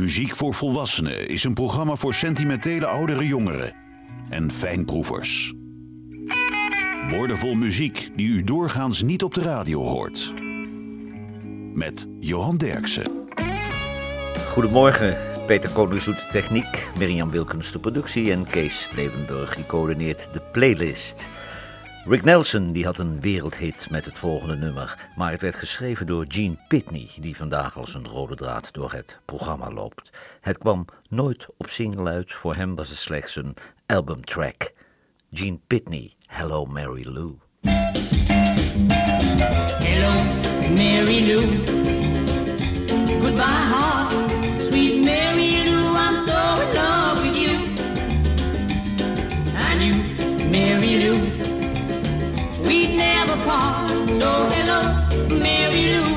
Muziek voor Volwassenen is een programma voor sentimentele oudere jongeren en fijnproevers. Woordenvol muziek die u doorgaans niet op de radio hoort. Met Johan Derksen. Goedemorgen, Peter Koning doet de techniek, Mirjam Wilkens de productie en Kees Levenburg die coördineert de playlist. Rick Nelson die had een wereldhit met het volgende nummer, maar het werd geschreven door Gene Pitney, die vandaag als een rode draad door het programma loopt. Het kwam nooit op single uit, voor hem was het slechts een albumtrack. Gene Pitney, Hello Mary Lou. Hello, Mary Lou. Goodbye, heart. Sweet Mary Lou, I'm so in love with you. And you, Mary Lou, we'd never part. So hello, Mary Lou.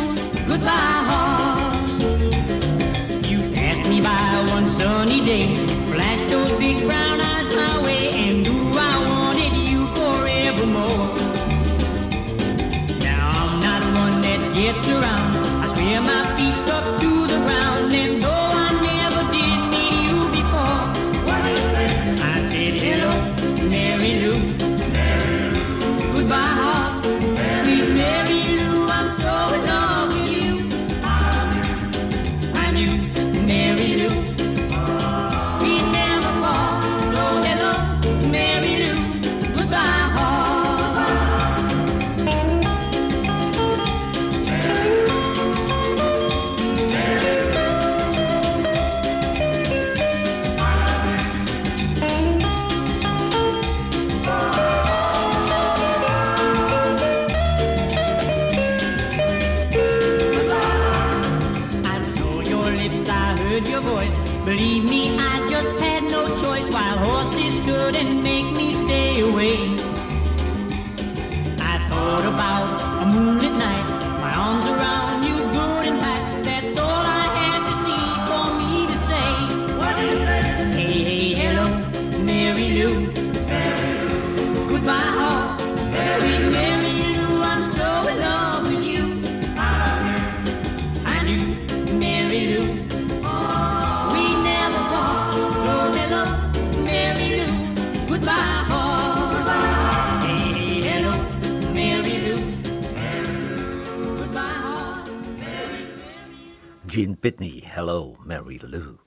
Pitney, Hello Mary Lou.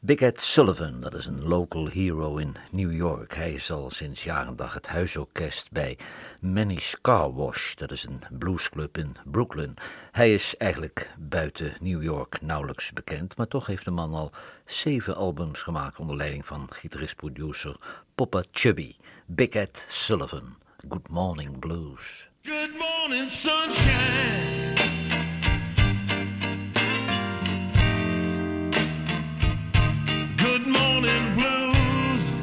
Big Ed Sullivan, dat is een local hero in New York. Hij is al sinds jaren dag het huisorkest bij Manny's Car Wash, dat is een bluesclub in Brooklyn. Hij is eigenlijk buiten New York nauwelijks bekend, maar toch heeft de man al zeven albums gemaakt onder leiding van gitarist-producer Poppa Chubby. Big Ed Sullivan, Good Morning Blues. Good morning, sunshine. Morning, blues.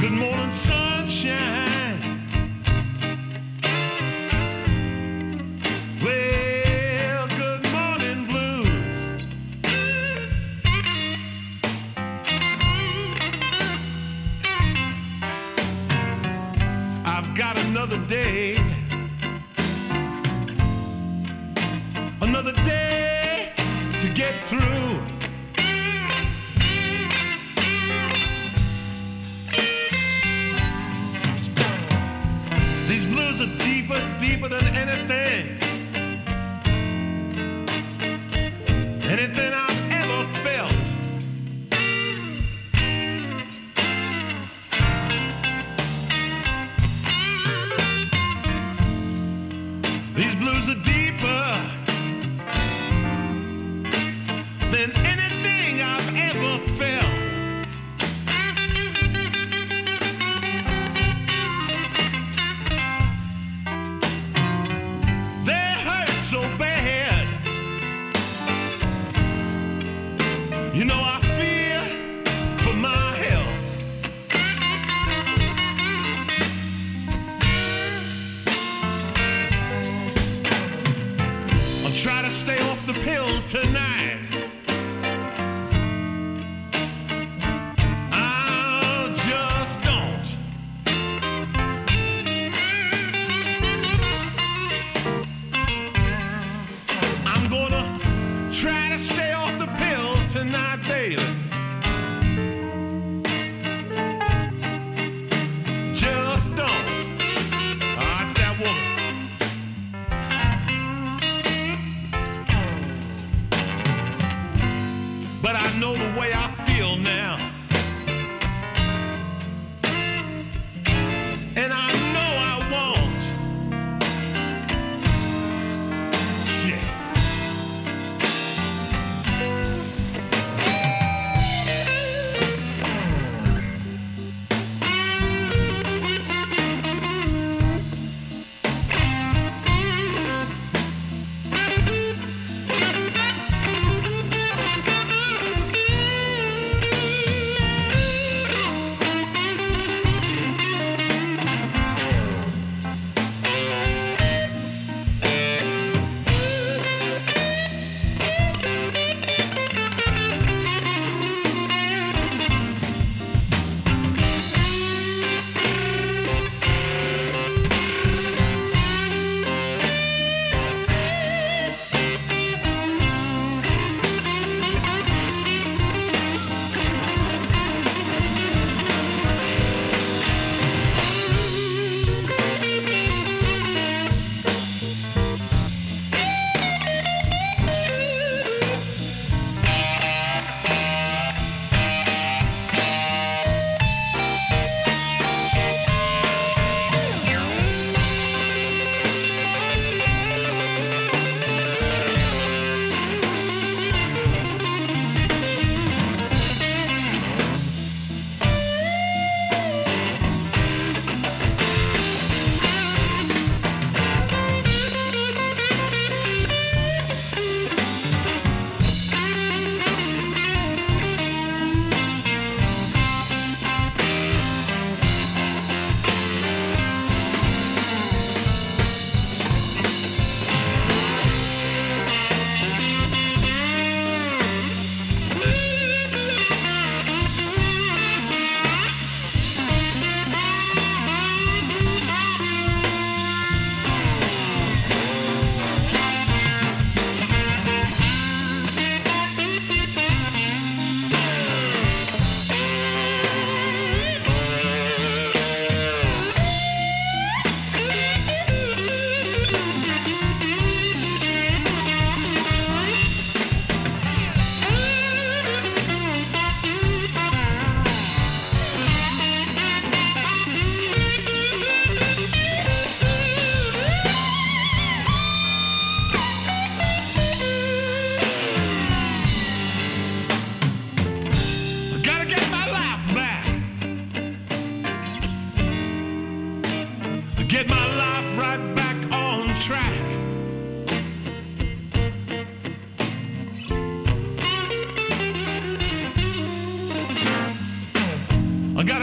Good morning, sunshine. Well, good morning, blues. I've got another day. Another day to get through. These blues are deeper, deeper than anything. Anything I've ever felt.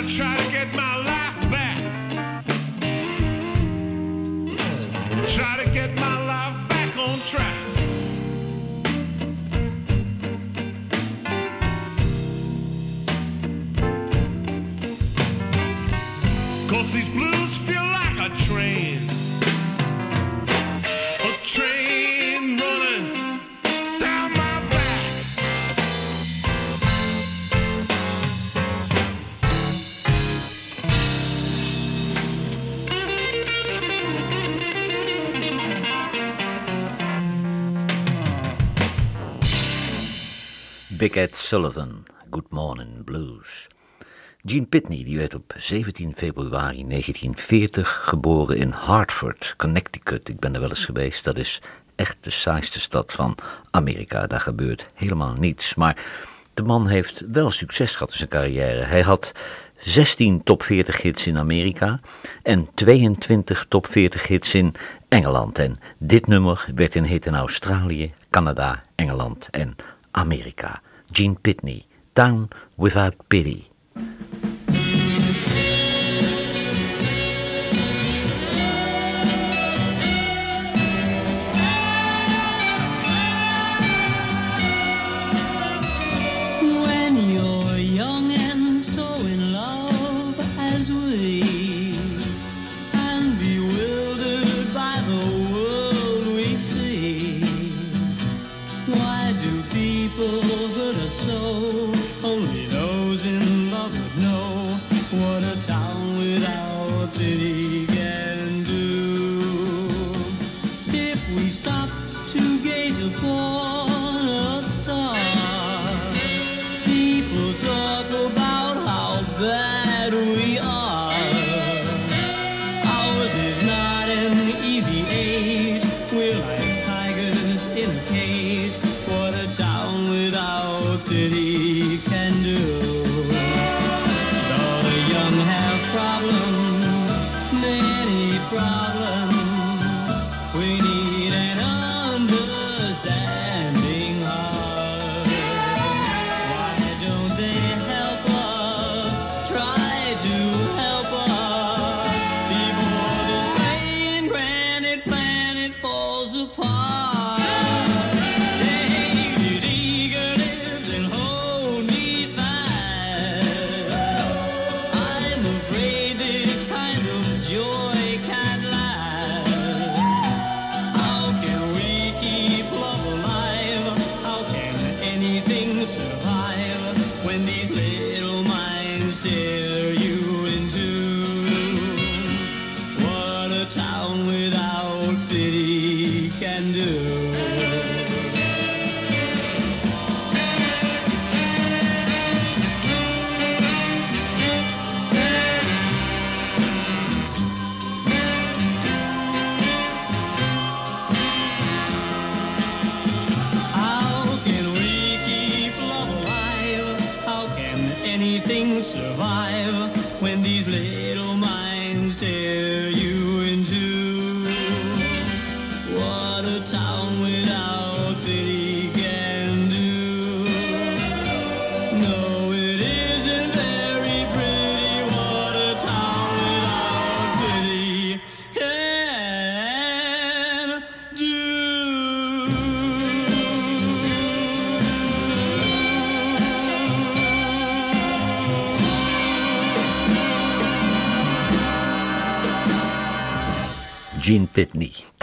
Try to get my life back. Try to get my life back on track. Big Ed Sullivan, Good Morning Blues. Gene Pitney die werd op 17 februari 1940 geboren in Hartford, Connecticut. Ik ben er wel eens geweest. Dat is echt de saaiste stad van Amerika. Daar gebeurt helemaal niets. Maar de man heeft wel succes gehad in zijn carrière. Hij had 16 top 40 hits in Amerika en 22 top 40 hits in Engeland. En dit nummer werd een hit in Australië, Canada, Engeland en Amerika. Gene Pitney, Town Without Pity.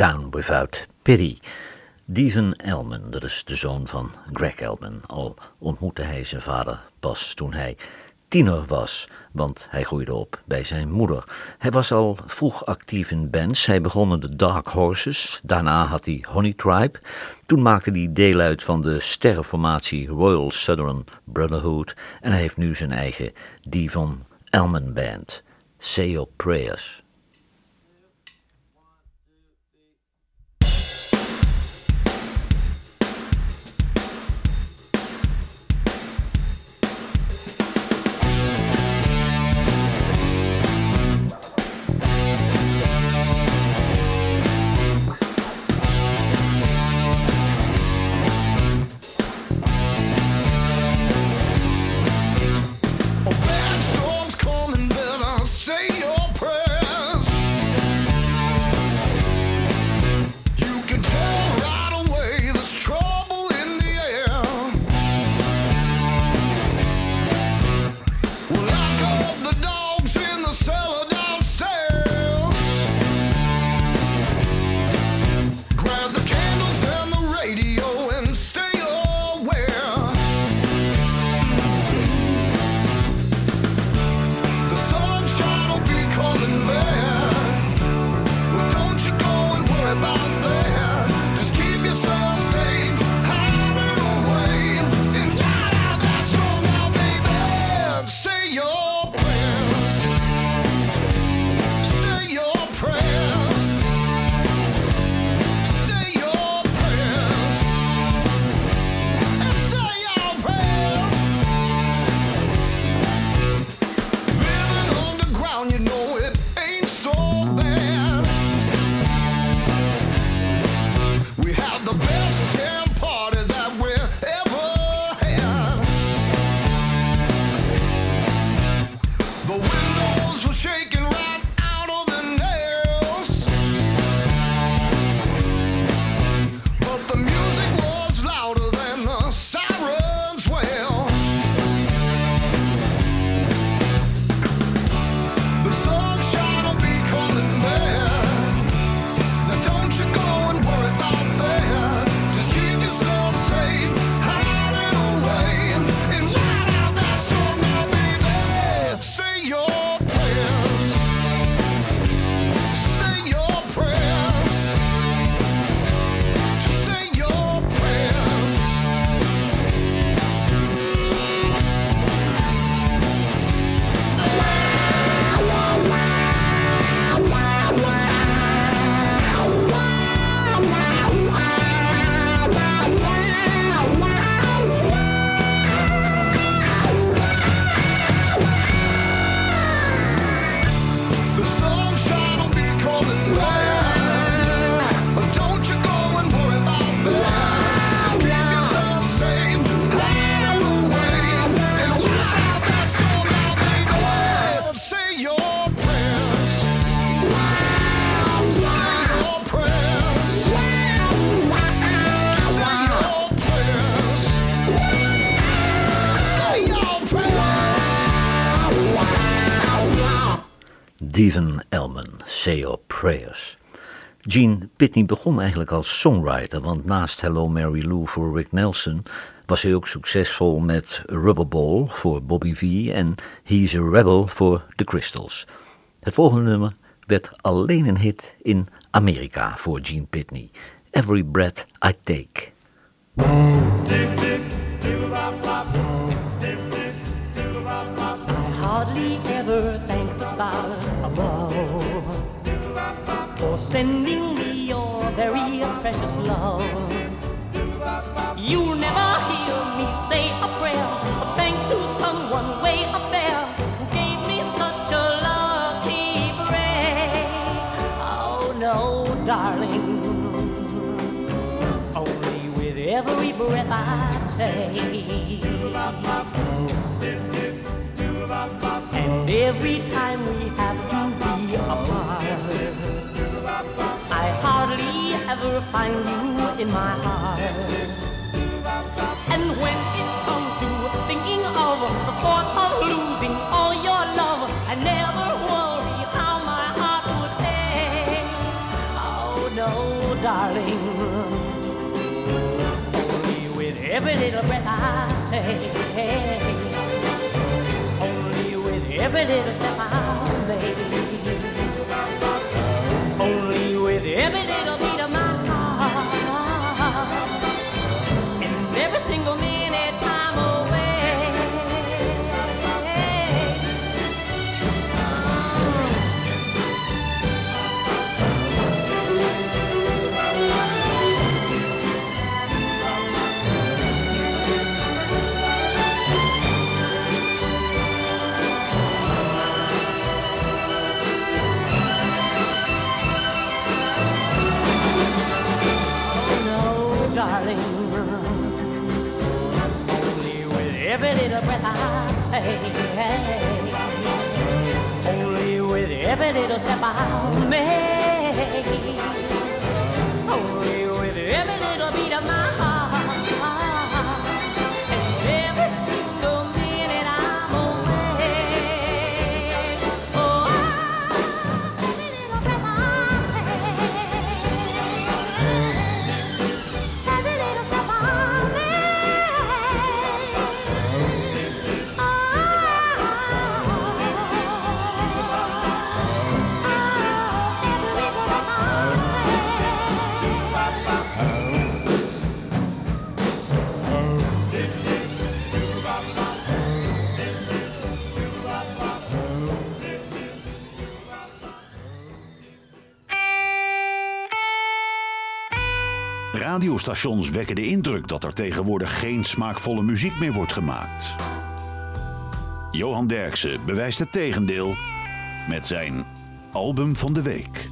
Town Without Pity. Devon Elman, dat is de zoon van Greg Elman. Al ontmoette hij zijn vader pas toen hij tiener was, want hij groeide op bij zijn moeder. Hij was al vroeg actief in bands. Hij begon in de Dark Horses, daarna had hij Honey Tribe. Toen maakte hij deel uit van de sterrenformatie Royal Southern Brotherhood en hij heeft nu zijn eigen Devon Elman Band. Say Your Prayers. Say Your Prayers. Gene Pitney begon eigenlijk als songwriter, want naast Hello Mary Lou voor Rick Nelson was hij ook succesvol met Rubberball voor Bobby V en He's a Rebel voor The Crystals. Het volgende nummer werd alleen een hit in Amerika voor Gene Pitney. Every Breath I Take. hardly ever thank the stars sending me your very precious love. You'll never hear me say a prayer, but thanks to someone way up there who gave me such a lucky break. Oh no, darling, only with every breath I take. And every time we have to be apart, ever find you in my heart. And when it comes to thinking of the thought of losing all your love, I never worry how my heart would ache. Oh no, darling, only with every little breath I take only with every little step I make. Every little breath I take. Only with every little step I make. Radiostations wekken de indruk dat er tegenwoordig geen smaakvolle muziek meer wordt gemaakt. Johan Derksen bewijst het tegendeel met zijn album van de week.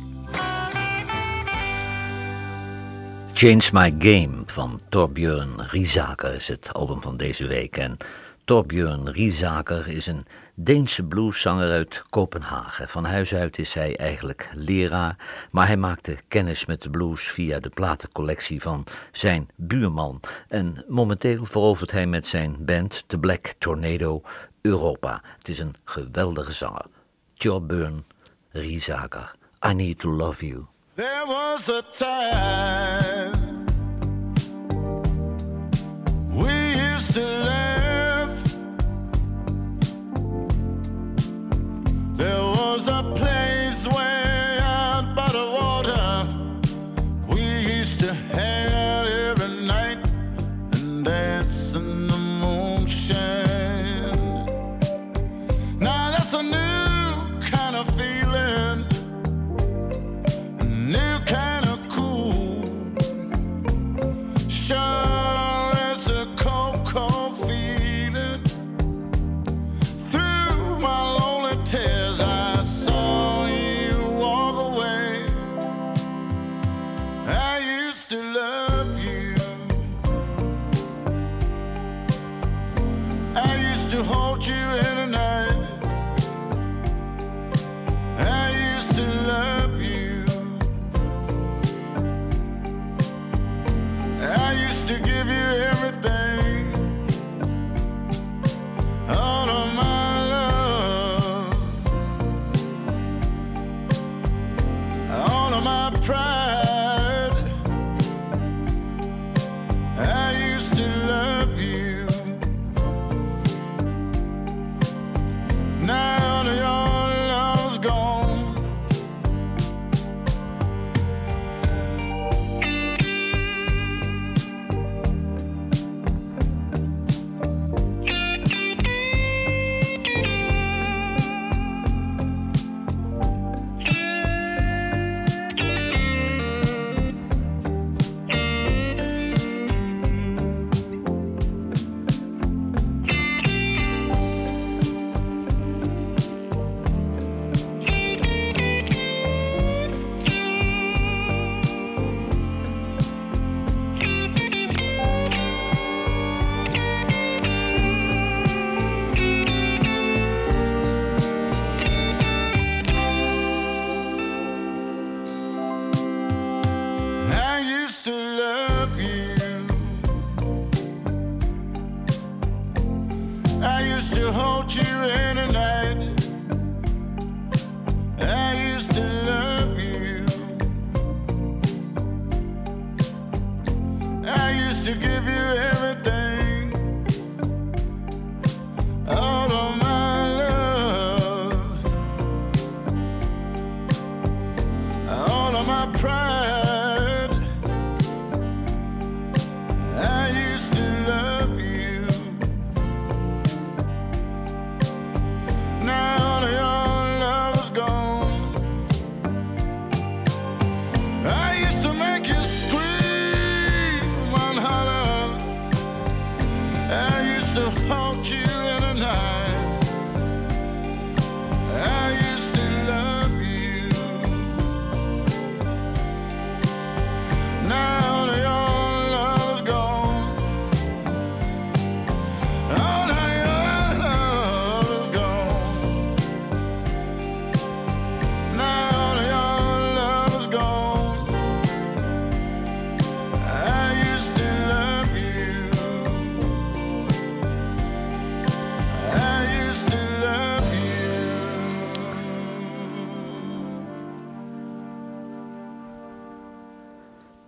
Change My Game van Torbjörn Riesaker is het album van deze week. En Torbjörn Riesaker is een Deense blueszanger uit Kopenhagen. Van huis uit is hij eigenlijk leraar, maar hij maakte kennis met de blues via de platencollectie van zijn buurman. En momenteel verovert hij met zijn band The Black Tornado Europa. Het is een geweldige zanger. Torbjörn Riesaker, I Need to Love You. There was a time we used to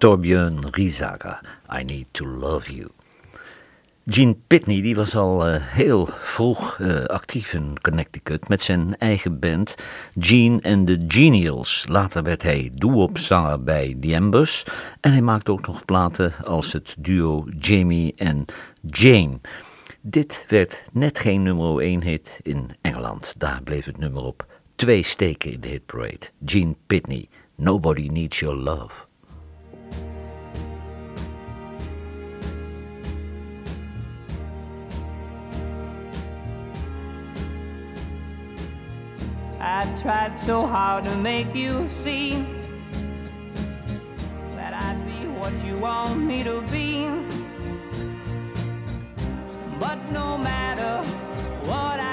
Torbjörn Riesager, I Need to Love You. Gene Pitney die was al uh, heel vroeg uh, actief in Connecticut met zijn eigen band Gene and the Genials. Later werd hij doe-op-zanger bij The Embers en hij maakte ook nog platen als het duo Jamie en Jane. Dit werd net geen nummer 1 hit in Engeland. Daar bleef het nummer op twee steken in de hitparade. Gene Pitney, Nobody Needs Your Love. I tried so hard to make you see that I'd be what you want me to be. But no matter what I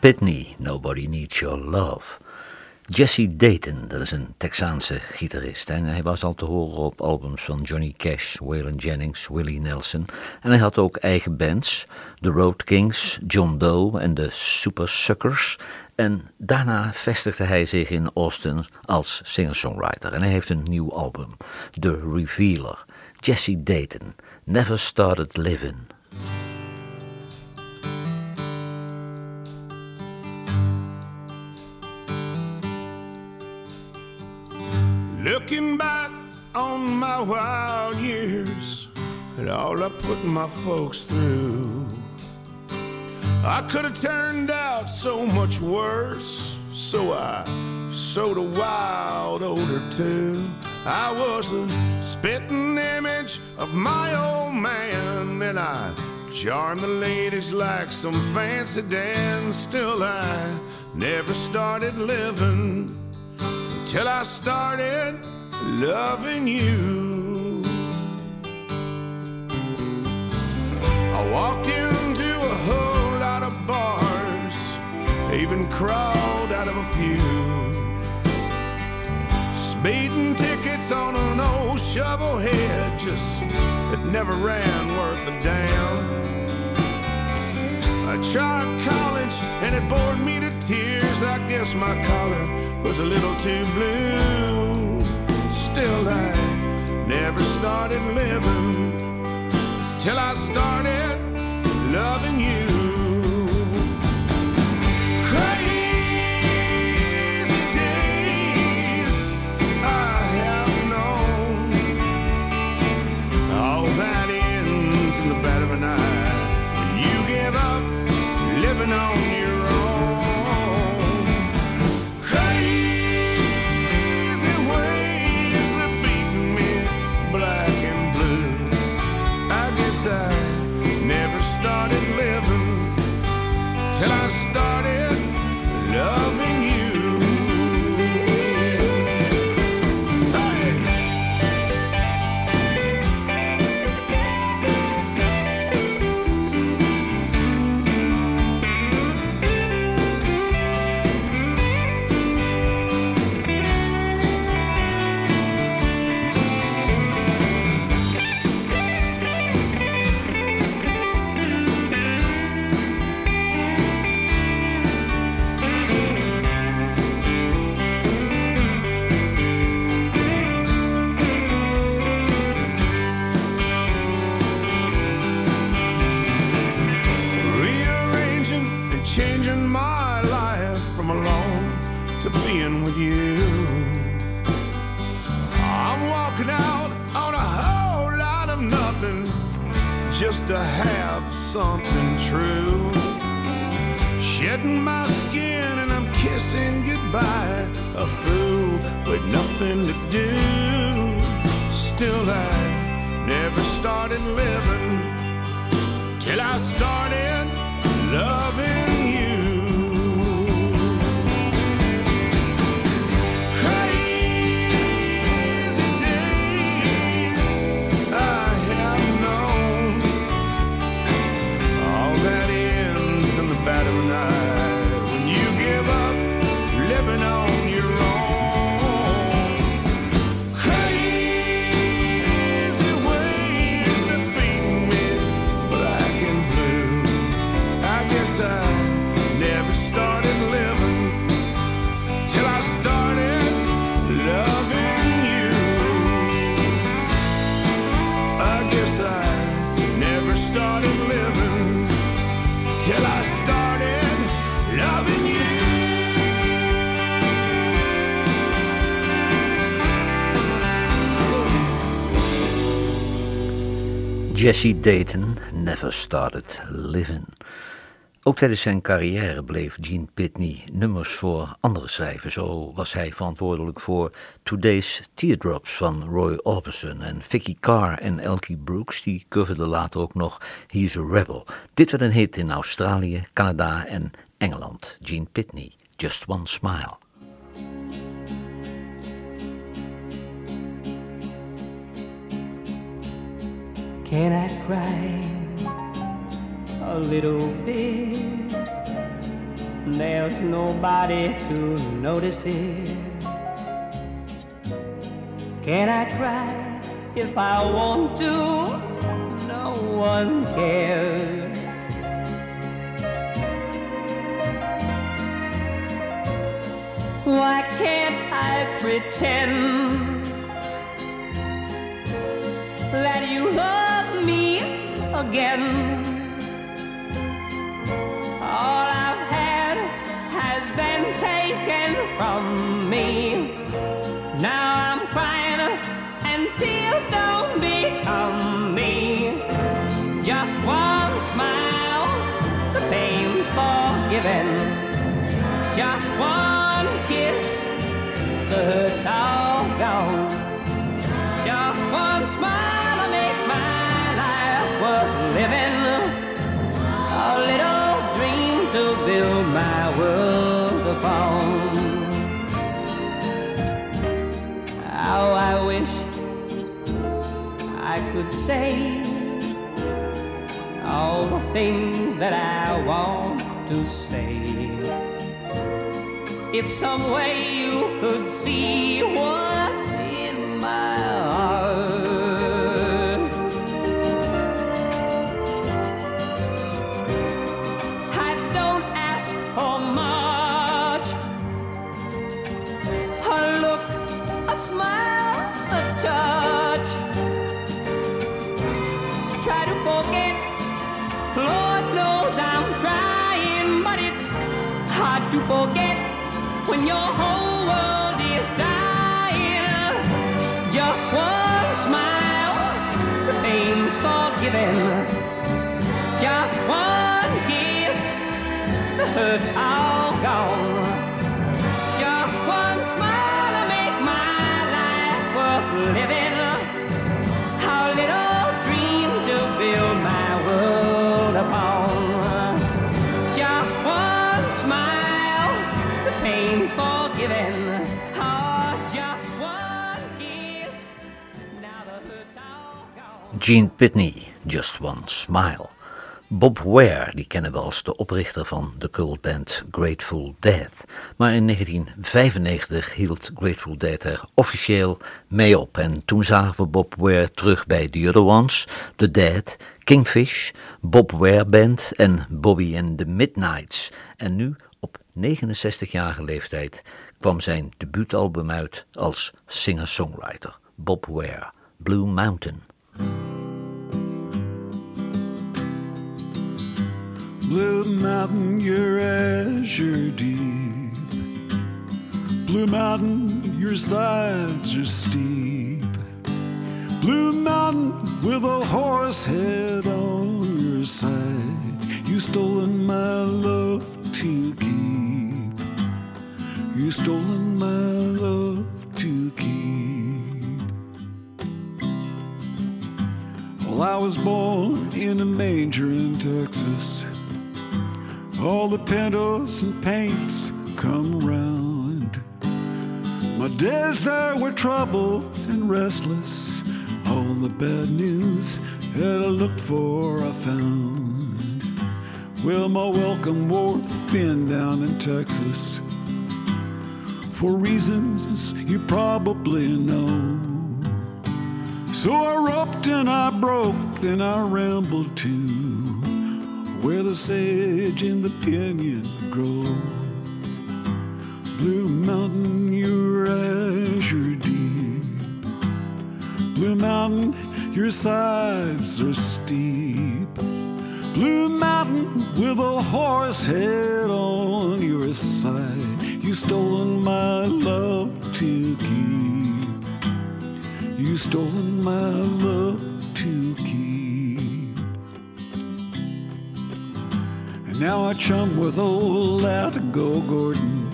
Pitney, Nobody Needs Your Love. Jesse Dayton, dat is een Texaanse gitarist. En hij was al te horen op albums van Johnny Cash, Waylon Jennings, Willie Nelson. En hij had ook eigen bands, The Road Kings, John Doe en de Super Suckers. En daarna vestigde hij zich in Austin als singer-songwriter. En hij heeft een nieuw album, The Revealer. Jesse Dayton, Never Started Living. Wild years and all I put my folks through, I could have turned out so much worse. So I sowed a wild odor too. I was the spitting image of my old man, and I charmed the ladies like some fancy dance. Still, I never started living until I started loving you. I walked into a whole lot of bars, even crawled out of a few. Speeding tickets on an old shovel head, just that never ran worth a damn. I tried college and it bored me to tears. I guess my collar was a little too blue. Still, I never started living till I started loving to being with you. I'm walking out on a whole lot of nothing just to have something true. Shedding my skin and I'm kissing goodbye. A fool with nothing to do. Still, I never started living till I started loving Jesse Dayton never started living. Ook tijdens zijn carrière bleef Gene Pitney nummers voor anderen schrijven. Zo was hij verantwoordelijk voor Today's Teardrops van Roy Orbison. En Vicky Carr en Elkie Brooks die coverden later ook nog He's a Rebel. Dit werd een hit in Australië, Canada en Engeland. Gene Pitney, Just One Smile. Can I cry a little bit? there's nobody to notice it. Can I cry if I want to? No one cares. Why can't I pretend that you love again? All I've had has been taken from me. Now I'm crying and tears don't become me. Just one smile, the pain's forgiven. Just one kiss, the hurt's all gone. Say all the things that I want to say. If some way you could see what's forget when your whole world is dying. Just one smile, the pain's forgiven. Just one kiss, the hurt's all gone. Just one smile to make my life worth living. Gene Pitney, Just One Smile. Bob Ware, die kennen we als de oprichter van de cultband Grateful Dead. Maar in 1995 hield Grateful Dead er officieel mee op. En toen zagen we Bob Ware terug bij The Other Ones, The Dead, Kingfish, Bob Ware Band en Bobby and the Midnights. En nu, op 69-jarige leeftijd, kwam zijn debuutalbum uit als singer-songwriter. Bob Ware, Blue Mountain. Blue Mountain, your azure deep. Blue Mountain, your sides are steep. Blue Mountain with a horse head on your side. You stolen my love to keep. You stolen my love to keep. Well, I was born in a manger in Texas. All the pintos and paints come round. My days there were troubled and restless. All the bad news that I looked for, I found. Well, my welcome wore thin down in Texas. For reasons you probably know. So I roped and I broke and I rambled too where the sage and the pinyon grow. Blue Mountain, your azure deep. Blue Mountain, your sides are steep. Blue Mountain with a horse head on your side. You stolen my love to keep. You stolen my love to keep. Now I chum with old Go Gordon.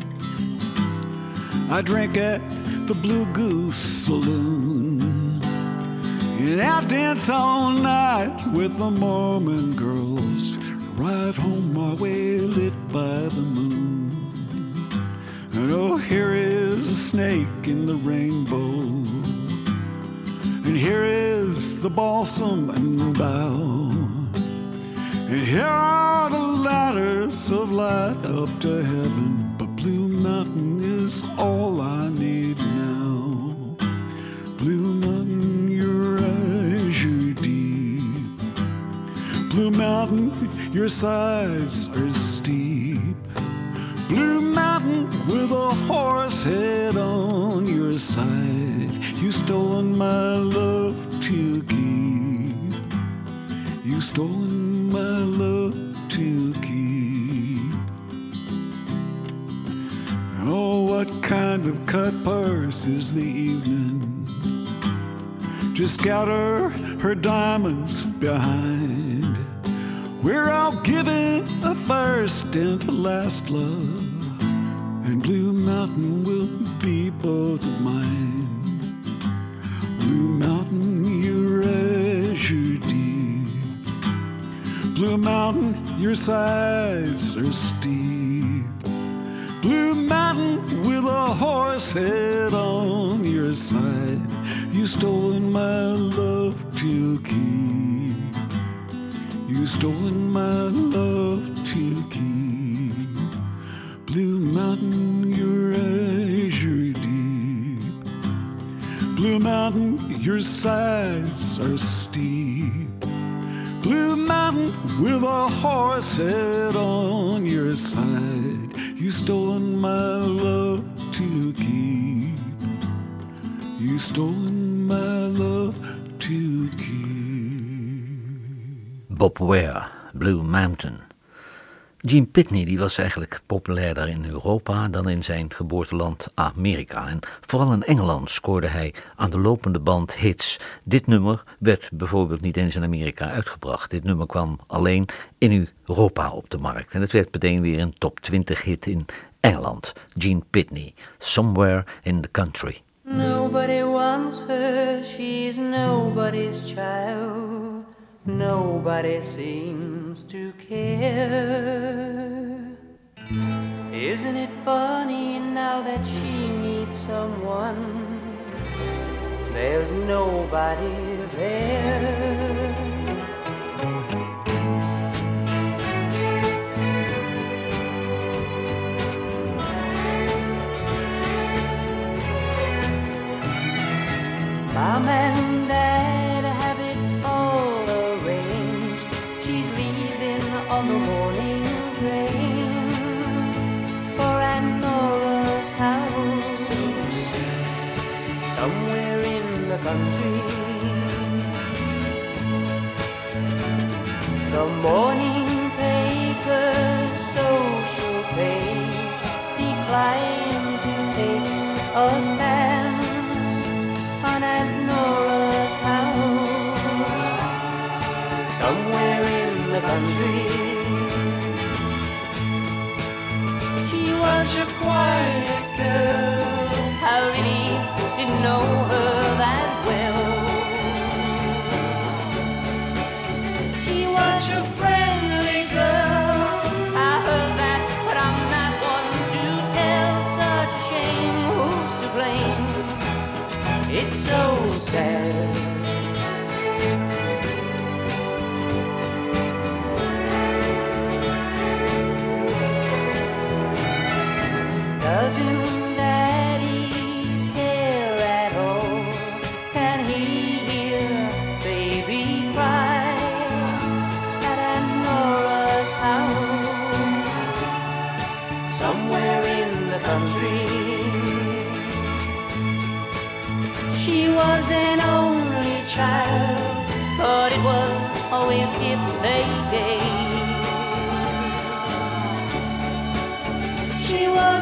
I drink at the Blue Goose Saloon. And I dance all night with the Mormon girls. Ride home my way lit by the moon. And oh, here is a snake in the rainbow. And here is the balsam and the bough. And here of light up to heaven, but Blue Mountain is all I need now. Blue Mountain, your azure deep. Blue Mountain, your sides are steep. Blue Mountain with a horse head on your side. You stolen my love to keep. You stolen my love Oh, what kind of cut purse is the evening? Just scatter her diamonds behind. We're all giving a first and a last love, and Blue Mountain will be both of mine. Blue Mountain, your azure deep. Blue Mountain, your sides are steep. Blue Mountain with a horse head on your side. You stolen my love to keep. You stolen my love to keep. Blue Mountain, your azure deep. Blue Mountain, your sides are steep. Blue Mountain with a horse head on your side. You stolen my love to keep. You stolen my love to keep. Bob Weir, Blue Mountain. Gene Pitney die was eigenlijk populairder in Europa dan in zijn geboorteland Amerika. En vooral in Engeland scoorde hij aan de lopende band hits. Dit nummer werd bijvoorbeeld niet eens in Amerika uitgebracht. Dit nummer kwam alleen in Europa op de markt. En het werd meteen weer een top 20 hit in Engeland. Gene Pitney, Somewhere in the Country. Nobody wants her, she's nobody's child. Nobody seems to care. Isn't it funny now that she needs someone? There's nobody there. Mom and Dad The morning paper's social page declined to take a stand on Aunt Nora's house somewhere in the country. Was always gifts they gave. She was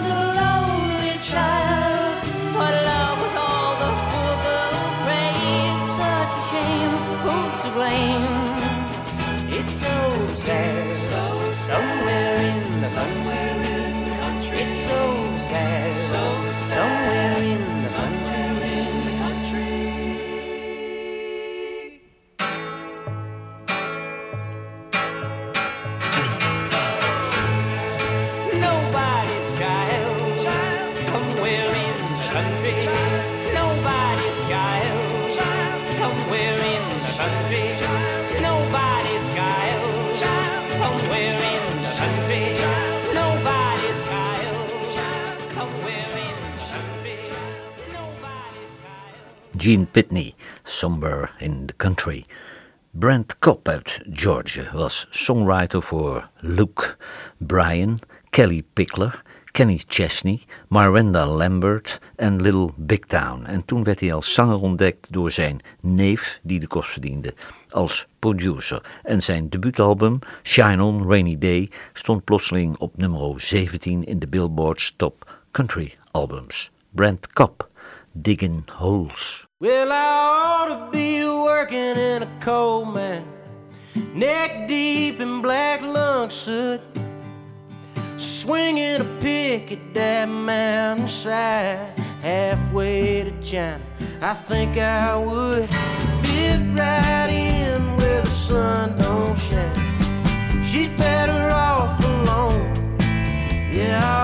Gene Pitney, Somewhere in the Country. Brent Cobb uit Georgia was songwriter voor Luke Bryan, Kelly Pickler, Kenny Chesney, Miranda Lambert en Little Big Town. En toen werd hij als zanger ontdekt door zijn neef, die de kost verdiende, als producer. En zijn debuutalbum, Shine On Rainy Day, stond plotseling op nummer 17 in de Billboard's Top Country Albums. Brent Cobb, Digging Holes. Well, I ought to be working in a coal mine, neck deep in black lung soot, swinging a pick at that mountainside, halfway to China. I think I would fit right in where the sun don't shine. She's better off alone. Yeah.